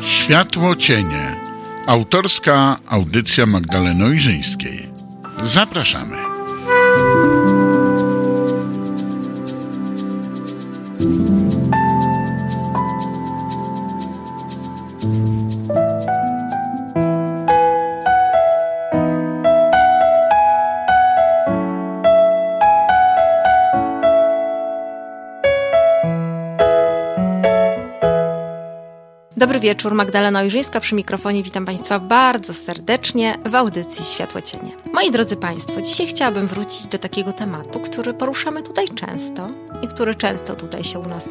Światło cienie. Autorska audycja Magdaleny Ojrzyńskiej. Zapraszamy. Wieczór, Magdalena Ojrzyńska przy mikrofonie. Witam Państwa bardzo serdecznie w audycji Światło Cienie. Moi drodzy Państwo, dzisiaj chciałabym wrócić do takiego tematu, który poruszamy tutaj często i który często tutaj się u nas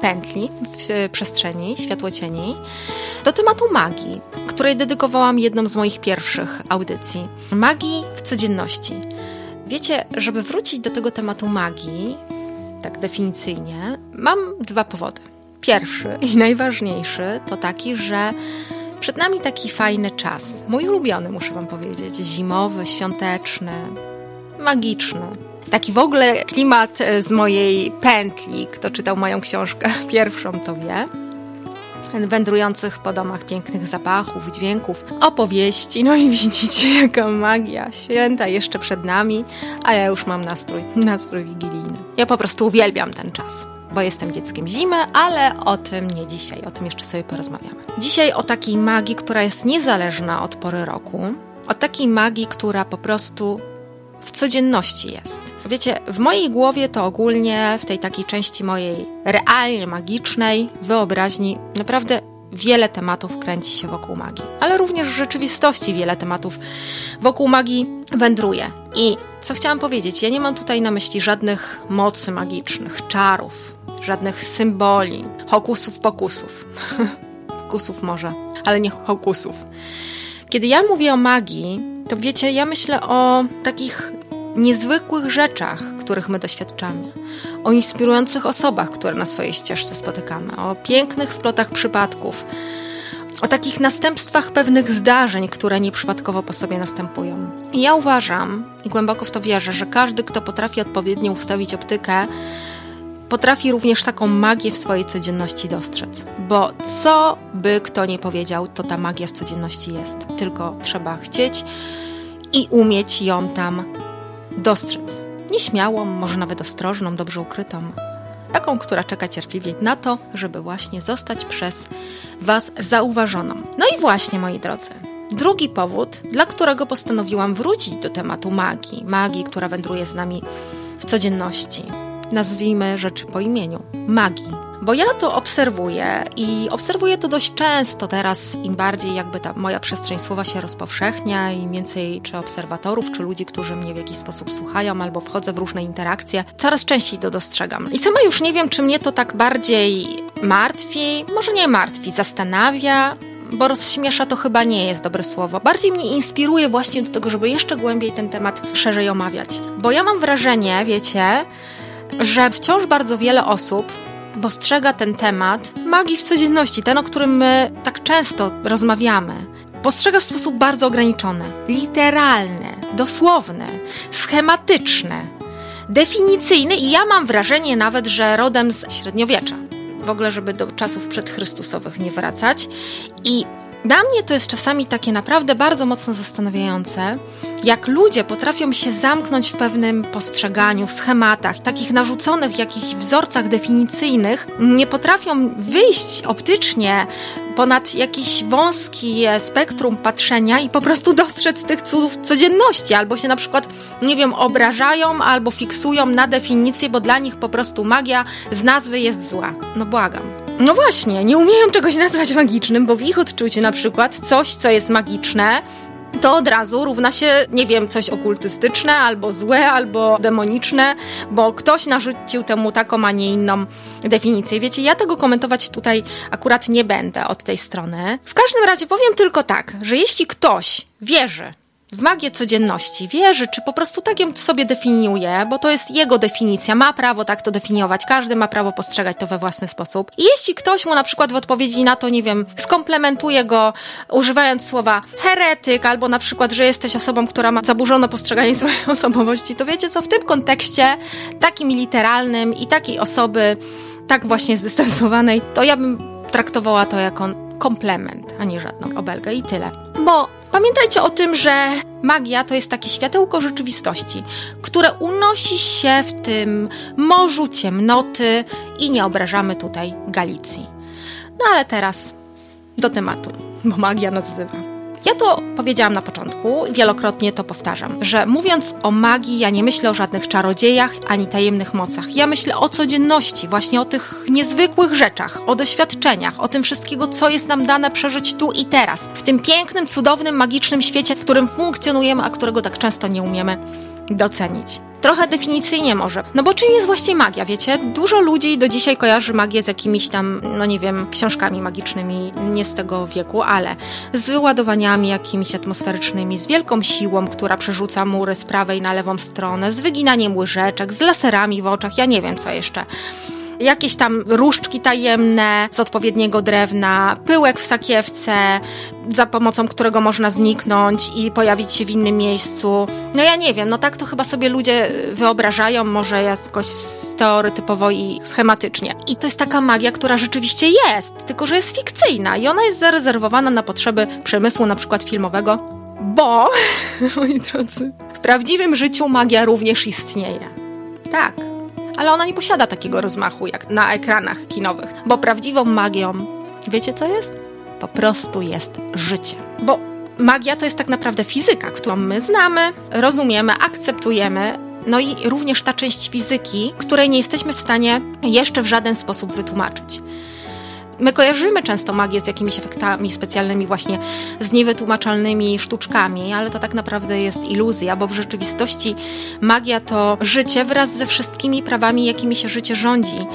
pętli w przestrzeni Światło Cieni, do tematu magii, której dedykowałam jedną z moich pierwszych audycji. Magii w codzienności. Wiecie, żeby wrócić do tego tematu magii, tak definicyjnie, mam dwa powody. Pierwszy i najważniejszy to taki, że przed nami taki fajny czas. Mój ulubiony, muszę Wam powiedzieć. Zimowy, świąteczny, magiczny. Taki w ogóle klimat z mojej pętli. Kto czytał moją książkę pierwszą, to wie. Wędrujących po domach pięknych zapachów, dźwięków, opowieści. No i widzicie, jaka magia. Święta jeszcze przed nami, a ja już mam nastrój, nastrój wigilijny. Ja po prostu uwielbiam ten czas bo jestem dzieckiem zimy, ale o tym nie dzisiaj, o tym jeszcze sobie porozmawiamy. Dzisiaj o takiej magii, która jest niezależna od pory roku, o takiej magii, która po prostu w codzienności jest. Wiecie, w mojej głowie to ogólnie w tej takiej części mojej realnie magicznej wyobraźni naprawdę wiele tematów kręci się wokół magii, ale również w rzeczywistości wiele tematów wokół magii wędruje. I co chciałam powiedzieć, ja nie mam tutaj na myśli żadnych mocy magicznych, czarów, żadnych symboli, hokusów pokusów. pokusów może, ale nie hokusów. Kiedy ja mówię o magii, to wiecie, ja myślę o takich niezwykłych rzeczach, których my doświadczamy, o inspirujących osobach, które na swojej ścieżce spotykamy, o pięknych splotach przypadków, o takich następstwach pewnych zdarzeń, które nieprzypadkowo po sobie następują. I ja uważam i głęboko w to wierzę, że każdy, kto potrafi odpowiednio ustawić optykę, potrafi również taką magię w swojej codzienności dostrzec. Bo co by kto nie powiedział, to ta magia w codzienności jest. Tylko trzeba chcieć i umieć ją tam dostrzec. Nieśmiałą, może nawet ostrożną, dobrze ukrytą. Taką, która czeka cierpliwie na to, żeby właśnie zostać przez Was zauważoną. No i właśnie, moi drodzy, drugi powód, dla którego postanowiłam wrócić do tematu magii, magii, która wędruje z nami w codzienności nazwijmy rzeczy po imieniu magii. Bo ja to obserwuję i obserwuję to dość często teraz, im bardziej jakby ta moja przestrzeń słowa się rozpowszechnia, im więcej czy obserwatorów, czy ludzi, którzy mnie w jakiś sposób słuchają albo wchodzę w różne interakcje, coraz częściej to dostrzegam. I sama już nie wiem, czy mnie to tak bardziej martwi, może nie martwi, zastanawia, bo rozśmiesza to chyba nie jest dobre słowo. Bardziej mnie inspiruje właśnie do tego, żeby jeszcze głębiej ten temat szerzej omawiać. Bo ja mam wrażenie, wiecie, że wciąż bardzo wiele osób postrzega ten temat magii w codzienności, ten, o którym my tak często rozmawiamy, postrzega w sposób bardzo ograniczony, literalny, dosłowny, schematyczny, definicyjny i ja mam wrażenie nawet, że rodem z średniowiecza. W ogóle, żeby do czasów przedchrystusowych nie wracać. I dla mnie to jest czasami takie naprawdę bardzo mocno zastanawiające, jak ludzie potrafią się zamknąć w pewnym postrzeganiu, schematach, takich narzuconych jakichś wzorcach definicyjnych, nie potrafią wyjść optycznie ponad jakiś wąski spektrum patrzenia i po prostu dostrzec tych cudów codzienności, albo się na przykład, nie wiem, obrażają albo fiksują na definicję, bo dla nich po prostu magia z nazwy jest zła. No błagam. No właśnie, nie umieją czegoś nazwać magicznym, bo w ich odczuciu na przykład coś, co jest magiczne, to od razu równa się, nie wiem, coś okultystyczne, albo złe, albo demoniczne, bo ktoś narzucił temu taką, a nie inną definicję. Wiecie, ja tego komentować tutaj akurat nie będę od tej strony. W każdym razie powiem tylko tak, że jeśli ktoś wierzy, w magię codzienności, wierzy, czy po prostu tak ją sobie definiuje, bo to jest jego definicja, ma prawo tak to definiować, każdy ma prawo postrzegać to we własny sposób. I jeśli ktoś mu na przykład w odpowiedzi na to, nie wiem, skomplementuje go używając słowa heretyk, albo na przykład, że jesteś osobą, która ma zaburzone postrzeganie swojej osobowości, to wiecie co, w tym kontekście takim literalnym i takiej osoby tak właśnie zdystansowanej, to ja bym traktowała to jako komplement, a nie żadną obelgę i tyle. Bo pamiętajcie o tym, że magia to jest takie światełko rzeczywistości, które unosi się w tym morzu ciemnoty i nie obrażamy tutaj Galicji. No ale teraz do tematu, bo magia nas wzywa. Ja to powiedziałam na początku, wielokrotnie to powtarzam, że mówiąc o magii, ja nie myślę o żadnych czarodziejach ani tajemnych mocach. Ja myślę o codzienności, właśnie o tych niezwykłych rzeczach, o doświadczeniach, o tym wszystkiego, co jest nam dane przeżyć tu i teraz, w tym pięknym, cudownym, magicznym świecie, w którym funkcjonujemy, a którego tak często nie umiemy docenić. Trochę definicyjnie może. No bo czym jest właśnie magia, wiecie? Dużo ludzi do dzisiaj kojarzy magię z jakimiś tam, no nie wiem, książkami magicznymi, nie z tego wieku, ale z wyładowaniami jakimiś atmosferycznymi, z wielką siłą, która przerzuca mury z prawej na lewą stronę, z wyginaniem łyżeczek, z laserami w oczach, ja nie wiem co jeszcze jakieś tam różdżki tajemne z odpowiedniego drewna, pyłek w sakiewce, za pomocą którego można zniknąć i pojawić się w innym miejscu. No ja nie wiem, no tak to chyba sobie ludzie wyobrażają, może jakoś stereotypowo i schematycznie. I to jest taka magia, która rzeczywiście jest, tylko że jest fikcyjna i ona jest zarezerwowana na potrzeby przemysłu na przykład filmowego, bo, moi drodzy, w prawdziwym życiu magia również istnieje. Tak ale ona nie posiada takiego rozmachu jak na ekranach kinowych, bo prawdziwą magią, wiecie co jest? Po prostu jest życie. Bo magia to jest tak naprawdę fizyka, którą my znamy, rozumiemy, akceptujemy, no i również ta część fizyki, której nie jesteśmy w stanie jeszcze w żaden sposób wytłumaczyć. My kojarzymy często magię z jakimiś efektami specjalnymi, właśnie z niewytłumaczalnymi sztuczkami, ale to tak naprawdę jest iluzja, bo w rzeczywistości magia to życie wraz ze wszystkimi prawami, jakimi się życie rządzi.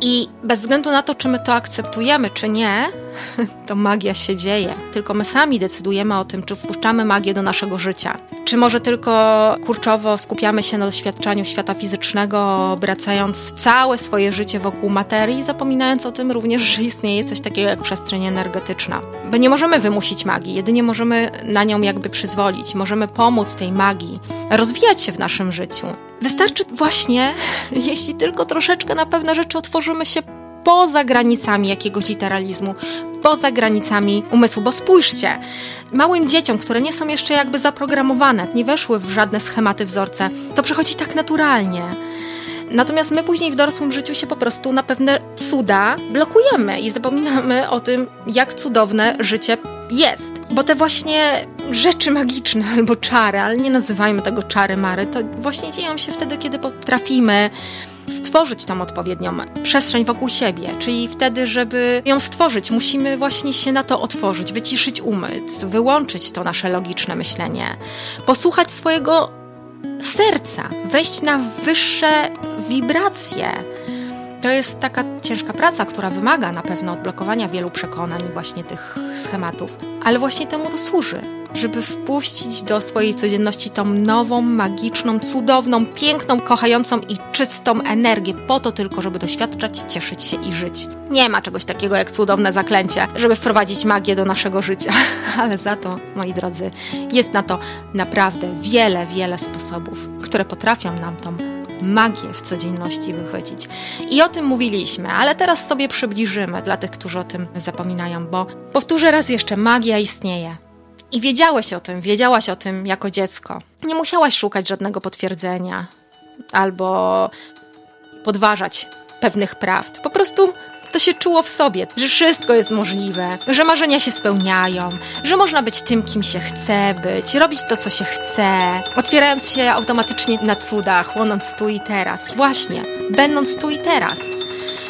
I bez względu na to, czy my to akceptujemy, czy nie, to magia się dzieje. Tylko my sami decydujemy o tym, czy wpuszczamy magię do naszego życia. Czy może tylko kurczowo skupiamy się na doświadczaniu świata fizycznego, obracając całe swoje życie wokół materii, zapominając o tym również, że istnieje coś takiego jak przestrzeń energetyczna. Bo nie możemy wymusić magii, jedynie możemy na nią jakby przyzwolić, możemy pomóc tej magii rozwijać się w naszym życiu. Wystarczy właśnie, jeśli tylko troszeczkę na pewne rzeczy otworzymy się poza granicami jakiegoś literalizmu, poza granicami umysłu, bo spójrzcie, małym dzieciom, które nie są jeszcze jakby zaprogramowane, nie weszły w żadne schematy, wzorce, to przychodzi tak naturalnie. Natomiast my później w dorosłym życiu się po prostu na pewne cuda blokujemy i zapominamy o tym, jak cudowne życie jest. Bo te właśnie rzeczy magiczne albo czary, ale nie nazywajmy tego czary mary, to właśnie dzieją się wtedy, kiedy potrafimy stworzyć tą odpowiednią przestrzeń wokół siebie, czyli wtedy, żeby ją stworzyć, musimy właśnie się na to otworzyć, wyciszyć umysł, wyłączyć to nasze logiczne myślenie, posłuchać swojego serca, wejść na wyższe wibracje. To jest taka ciężka praca, która wymaga na pewno odblokowania wielu przekonań, właśnie tych schematów, ale właśnie temu to służy żeby wpuścić do swojej codzienności tą nową, magiczną, cudowną, piękną, kochającą i czystą energię, po to tylko, żeby doświadczać, cieszyć się i żyć. Nie ma czegoś takiego jak cudowne zaklęcie, żeby wprowadzić magię do naszego życia, ale za to, moi drodzy, jest na to naprawdę wiele, wiele sposobów, które potrafią nam tą magię w codzienności wychwycić. I o tym mówiliśmy, ale teraz sobie przybliżymy dla tych, którzy o tym zapominają, bo powtórzę raz jeszcze, magia istnieje. I wiedziałeś o tym, wiedziałaś o tym jako dziecko. Nie musiałaś szukać żadnego potwierdzenia albo podważać pewnych prawd. Po prostu to się czuło w sobie, że wszystko jest możliwe, że marzenia się spełniają, że można być tym, kim się chce być, robić to, co się chce, otwierając się automatycznie na cudach, łonąc tu i teraz. Właśnie, będąc tu i teraz.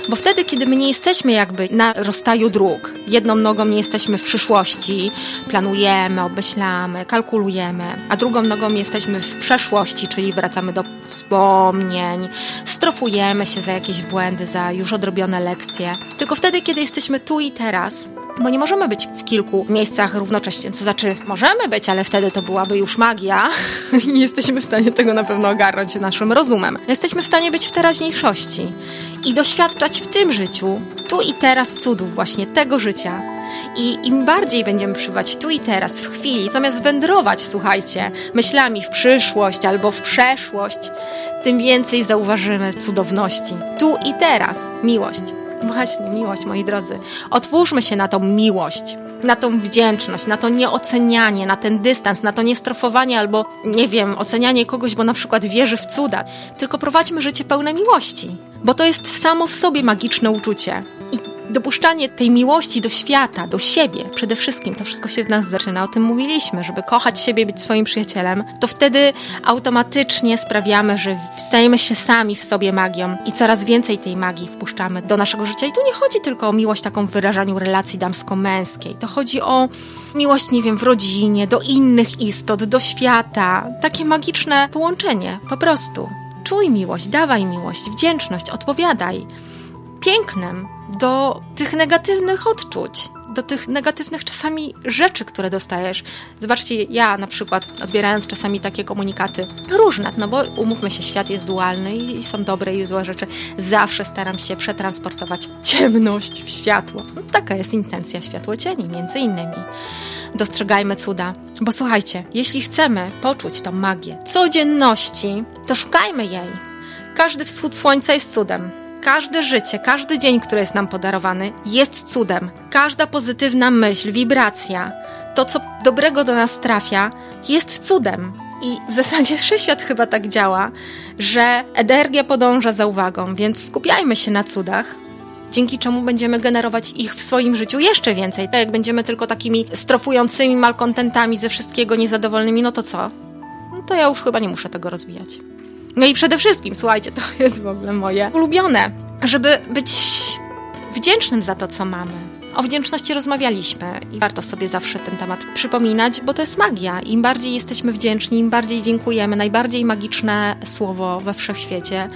Bo wtedy, kiedy my nie jesteśmy jakby na rozstaju dróg, jedną nogą nie jesteśmy w przyszłości, planujemy, obmyślamy, kalkulujemy, a drugą nogą jesteśmy w przeszłości, czyli wracamy do wspomnień, strofujemy się za jakieś błędy, za już odrobione lekcje. Tylko wtedy, kiedy jesteśmy tu i teraz, bo nie możemy być w kilku miejscach równocześnie. To znaczy, możemy być, ale wtedy to byłaby już magia nie jesteśmy w stanie tego na pewno ogarnąć naszym rozumem. Jesteśmy w stanie być w teraźniejszości i doświadczać w tym życiu, tu i teraz cudów właśnie tego życia. I im bardziej będziemy przybywać tu i teraz, w chwili, zamiast wędrować, słuchajcie, myślami w przyszłość albo w przeszłość, tym więcej zauważymy cudowności. Tu i teraz miłość. Właśnie, miłość, moi drodzy. Otwórzmy się na tą miłość, na tą wdzięczność, na to nieocenianie, na ten dystans, na to niestrofowanie albo, nie wiem, ocenianie kogoś, bo na przykład wierzy w cuda. Tylko prowadźmy życie pełne miłości, bo to jest samo w sobie magiczne uczucie. I dopuszczanie tej miłości do świata, do siebie, przede wszystkim, to wszystko się w nas zaczyna. O tym mówiliśmy, żeby kochać siebie, być swoim przyjacielem, to wtedy automatycznie sprawiamy, że stajemy się sami w sobie magią i coraz więcej tej magii wpuszczamy do naszego życia. I tu nie chodzi tylko o miłość taką w wyrażaniu relacji damsko-męskiej. To chodzi o miłość, nie wiem, w rodzinie, do innych istot, do świata. Takie magiczne połączenie, po prostu. Czuj miłość, dawaj miłość, wdzięczność, odpowiadaj pięknem do tych negatywnych odczuć, do tych negatywnych czasami rzeczy, które dostajesz. Zobaczcie, ja na przykład odbierając czasami takie komunikaty różne, no bo umówmy się, świat jest dualny i są dobre i złe rzeczy, zawsze staram się przetransportować ciemność w światło. No, taka jest intencja światło cieni, między innymi. Dostrzegajmy cuda, bo słuchajcie, jeśli chcemy poczuć tą magię codzienności, to szukajmy jej. Każdy wschód słońca jest cudem. Każde życie, każdy dzień, który jest nam podarowany, jest cudem. Każda pozytywna myśl, wibracja, to co dobrego do nas trafia, jest cudem. I w zasadzie wszechświat chyba tak działa, że energia podąża za uwagą, więc skupiajmy się na cudach, dzięki czemu będziemy generować ich w swoim życiu jeszcze więcej. Jak będziemy tylko takimi strofującymi malkontentami ze wszystkiego niezadowolnymi, no to co? No to ja już chyba nie muszę tego rozwijać. No i przede wszystkim, słuchajcie, to jest w ogóle moje ulubione, żeby być wdzięcznym za to, co mamy. O wdzięczności rozmawialiśmy i warto sobie zawsze ten temat przypominać, bo to jest magia. Im bardziej jesteśmy wdzięczni, im bardziej dziękujemy, najbardziej magiczne słowo we wszechświecie,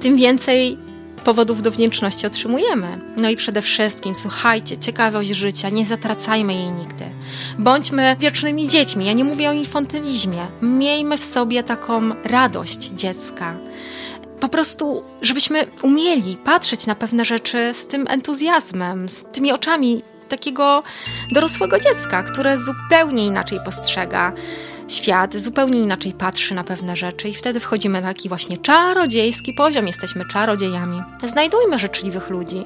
tym więcej powodów do wdzięczności otrzymujemy. No i przede wszystkim, słuchajcie, ciekawość życia, nie zatracajmy jej nigdy. Bądźmy wiecznymi dziećmi. Ja nie mówię o infantylizmie. Miejmy w sobie taką radość dziecka po prostu, żebyśmy umieli patrzeć na pewne rzeczy z tym entuzjazmem, z tymi oczami takiego dorosłego dziecka, które zupełnie inaczej postrzega świat zupełnie inaczej patrzy na pewne rzeczy i wtedy wchodzimy na taki właśnie czarodziejski poziom, jesteśmy czarodziejami. Znajdujmy życzliwych ludzi.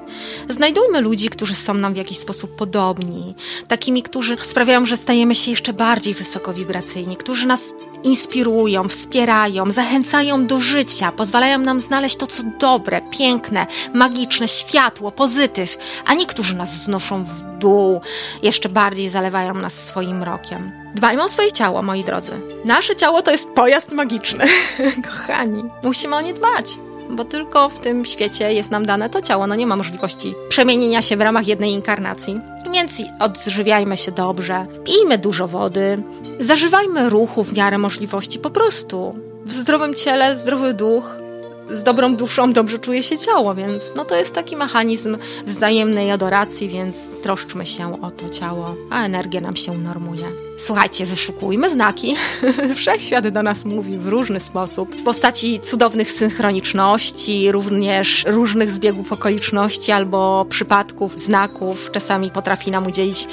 Znajdujmy ludzi, którzy są nam w jakiś sposób podobni, takimi, którzy sprawiają, że stajemy się jeszcze bardziej wysokowibracyjni, którzy nas inspirują, wspierają, zachęcają do życia, pozwalają nam znaleźć to, co dobre, piękne, magiczne, światło, pozytyw, a nie którzy nas znoszą w dół, jeszcze bardziej zalewają nas swoim mrokiem. Dbajmy o swoje ciało, moi drodzy. Nasze ciało to jest pojazd magiczny. Kochani, musimy o nie dbać bo tylko w tym świecie jest nam dane to ciało. No nie ma możliwości przemienienia się w ramach jednej inkarnacji. Więc odżywiajmy się dobrze, pijmy dużo wody, zażywajmy ruchu w miarę możliwości. Po prostu. W zdrowym ciele zdrowy duch, z dobrą duszą dobrze czuje się ciało, więc no to jest taki mechanizm wzajemnej adoracji, więc troszczmy się o to ciało, a energia nam się unormuje. Słuchajcie, wyszukujmy znaki. Wszechświat do nas mówi w różny sposób. W postaci cudownych synchroniczności, również różnych zbiegów okoliczności albo przypadków, znaków. Czasami potrafi nam udzielić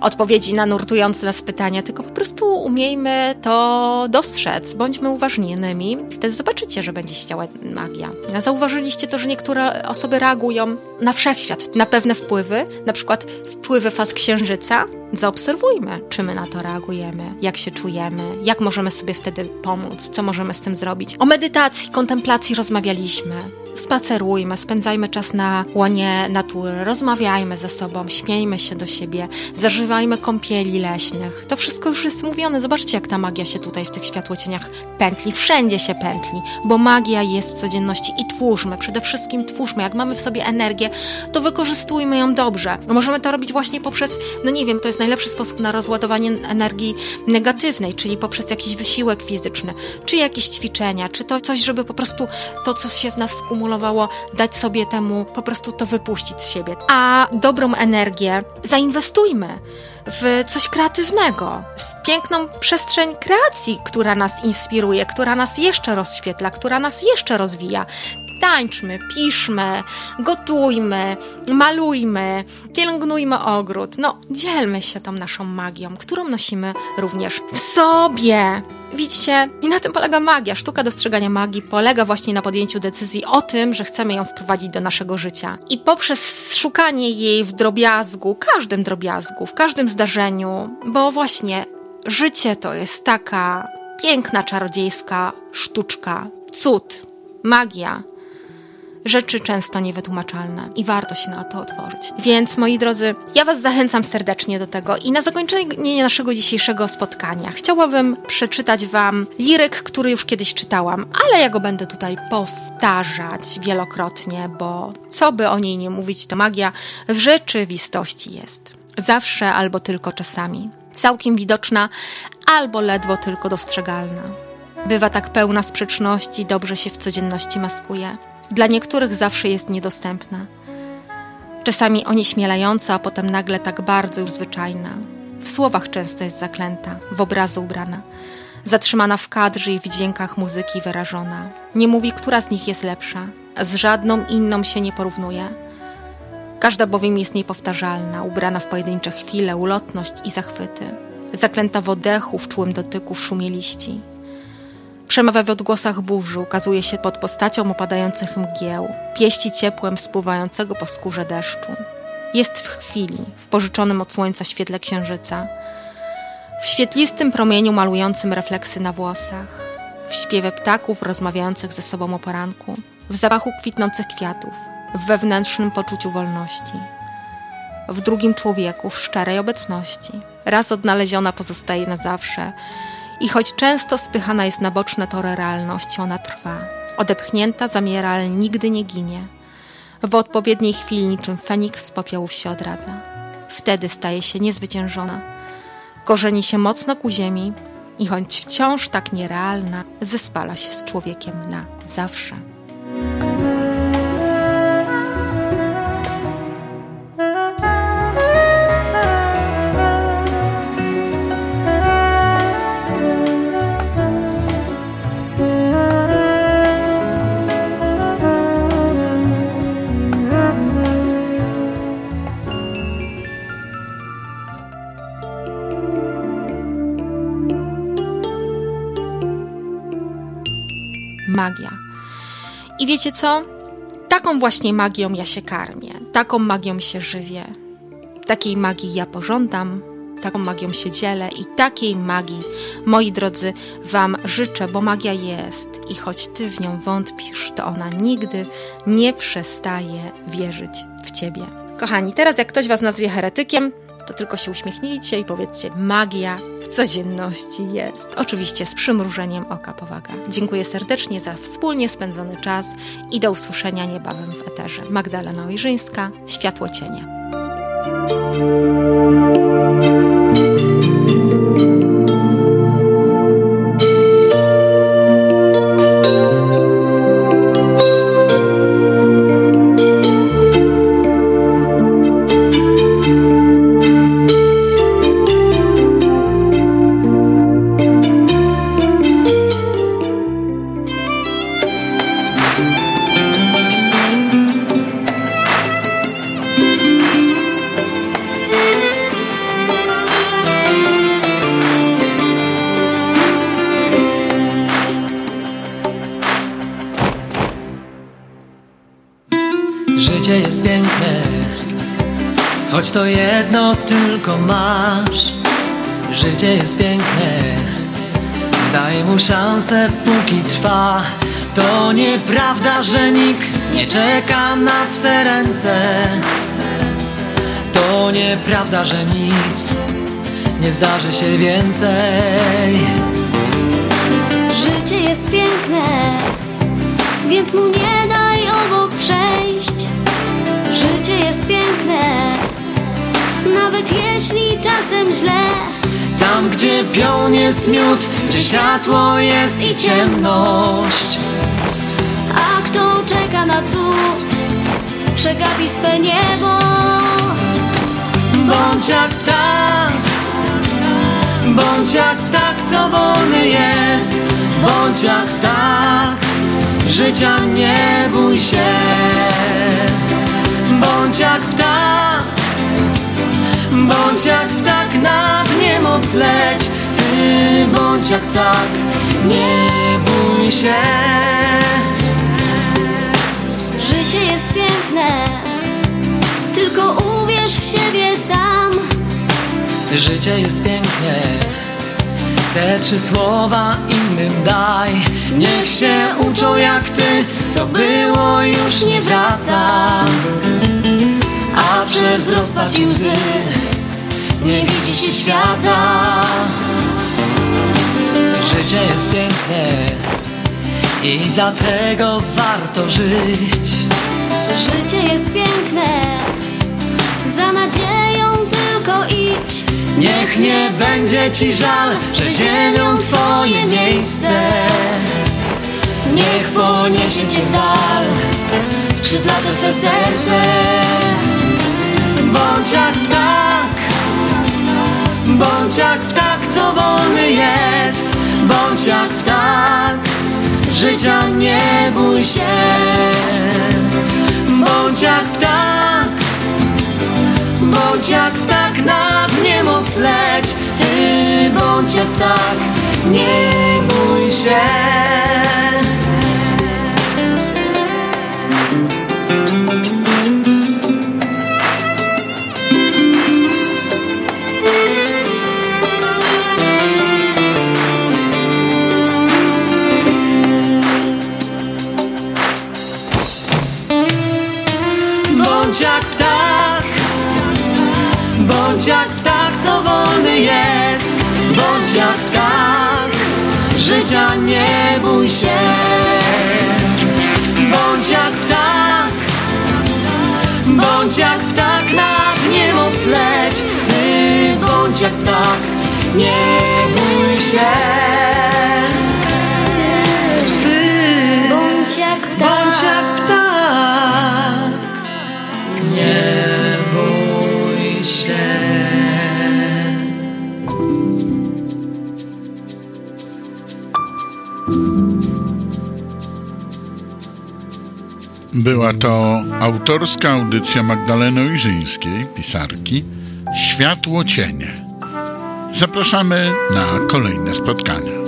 odpowiedzi na nurtujące nas pytania, tylko po prostu umiejmy to dostrzec. Bądźmy uważnionymi. Wtedy zobaczycie, że będzie się działa magia. Zauważyliście to, że niektóre osoby reagują na wszechświat, na pewne wpływy, na przykład wpływy faz księżyca. Zaobserwujmy, czy my na to reagujemy, jak się czujemy, jak możemy sobie wtedy pomóc, co możemy z tym zrobić. O medytacji, kontemplacji rozmawialiśmy spacerujmy, spędzajmy czas na łonie natury, rozmawiajmy ze sobą, śmiejmy się do siebie, zażywajmy kąpieli leśnych. To wszystko już jest mówione. Zobaczcie, jak ta magia się tutaj w tych światłocieniach pętli. Wszędzie się pętli, bo magia jest w codzienności i twórzmy, przede wszystkim twórzmy. Jak mamy w sobie energię, to wykorzystujmy ją dobrze. Możemy to robić właśnie poprzez, no nie wiem, to jest najlepszy sposób na rozładowanie energii negatywnej, czyli poprzez jakiś wysiłek fizyczny, czy jakieś ćwiczenia, czy to coś, żeby po prostu to, co się w nas skumuluje, stymulowało, dać sobie temu po prostu to wypuścić z siebie. A dobrą energię zainwestujmy w coś kreatywnego, w piękną przestrzeń kreacji, która nas inspiruje, która nas jeszcze rozświetla, która nas jeszcze rozwija tańczmy, piszmy, gotujmy, malujmy, pielęgnujmy ogród. No, dzielmy się tą naszą magią, którą nosimy również w sobie. Widzicie, i na tym polega magia. Sztuka dostrzegania magii polega właśnie na podjęciu decyzji o tym, że chcemy ją wprowadzić do naszego życia. I poprzez szukanie jej w drobiazgu, każdym drobiazgu, w każdym zdarzeniu, bo właśnie życie to jest taka piękna, czarodziejska sztuczka, cud, magia, rzeczy często niewytłumaczalne i warto się na to otworzyć. Więc moi drodzy, ja Was zachęcam serdecznie do tego i na zakończenie naszego dzisiejszego spotkania chciałabym przeczytać Wam liryk, który już kiedyś czytałam, ale ja go będę tutaj powtarzać wielokrotnie, bo co by o niej nie mówić, to magia w rzeczywistości jest. Zawsze albo tylko czasami. Całkiem widoczna albo ledwo tylko dostrzegalna. Bywa tak pełna sprzeczności, dobrze się w codzienności maskuje dla niektórych zawsze jest niedostępna. Czasami onieśmielająca, a potem nagle tak bardzo już zwyczajna. W słowach często jest zaklęta, w obrazu ubrana. Zatrzymana w kadrze i w dźwiękach muzyki wyrażona. Nie mówi, która z nich jest lepsza. Z żadną inną się nie porównuje. Każda bowiem jest niepowtarzalna, ubrana w pojedyncze chwile, ulotność i zachwyty. Zaklęta w oddechu, w czułym dotyku, w szumie liści Przemawia w odgłosach burzy, ukazuje się pod postacią opadających mgieł, pieści ciepłem spływającego po skórze deszczu. Jest w chwili, w pożyczonym od słońca świetle księżyca, w świetlistym promieniu malującym refleksy na włosach, w śpiewie ptaków rozmawiających ze sobą o poranku, w zapachu kwitnących kwiatów, w wewnętrznym poczuciu wolności, w drugim człowieku, w szczerej obecności. Raz odnaleziona pozostaje na zawsze, i choć często spychana jest na boczne tory realności, ona trwa. Odepchnięta zamiera, ale nigdy nie ginie. W odpowiedniej chwili niczym Feniks z popiołów się odradza. Wtedy staje się niezwyciężona. Korzeni się mocno ku ziemi i choć wciąż tak nierealna, zespala się z człowiekiem na zawsze. I wiecie co? Taką właśnie magią ja się karmię, taką magią się żywię. Takiej magii ja pożądam, taką magią się dzielę i takiej magii, moi drodzy, Wam życzę, bo magia jest i choć Ty w nią wątpisz, to ona nigdy nie przestaje wierzyć w Ciebie. Kochani, teraz jak ktoś Was nazwie heretykiem, to tylko się uśmiechnijcie i powiedzcie: magia w codzienności jest. Oczywiście z przymrużeniem oka powaga. Dziękuję serdecznie za wspólnie spędzony czas i do usłyszenia niebawem w eterze. Magdalena Ojrzyńska, Światło Cienie. Choć to jedno tylko masz. Życie jest piękne, daj mu szansę póki trwa. To nieprawda, że nikt nie czeka na Twe ręce. To nieprawda, że nic nie zdarzy się więcej. Życie jest piękne, więc mu nie daj obok przejść. Życie jest piękne, nawet jeśli czasem źle. Tam, gdzie pion jest miód, gdzie światło jest i ciemność. A kto czeka na cud Przegapi swe niebo Bądź jak ptak Bądź jak ptak, co wolny jest Bądź jak ptak Życia nie bój się Bądź jak ptak Bądź jak ptak nad niemoc leć. Ty bądź jak ptak Nie bój się. Życie jest piękne Tylko uwierz w siebie sam. Życie jest piękne Te trzy słowa innym daj. Niech się uczą jak ty Co było już nie wraca. A przez rozpacz i łzy Nie widzi się świata. Życie jest piękne I dlatego warto żyć. Życie jest piękne Za nadzieją tylko idź. Niech nie będzie ci żal, że ziemią twoje miejsce. Niech poniesie cię w dal skrzydlate twe serce. Bądź jak ptak, bądź jak ptak, co wolny jest. Bądź jak ptak, życia nie bój się. Bądź jak ptak Bądź jak ptak nad niemoc leć. Ty bądź jak ptak, nie bój się Jak ptak Życia nie bój się Bądź jak ptak. Bądź jak ptak nad niemoc leć Ty bądź jak ptak Nie bój się Była to autorska audycja Magdaleny Ojrzyńskiej, pisarki, Światło Cienie. Zapraszamy na kolejne spotkania.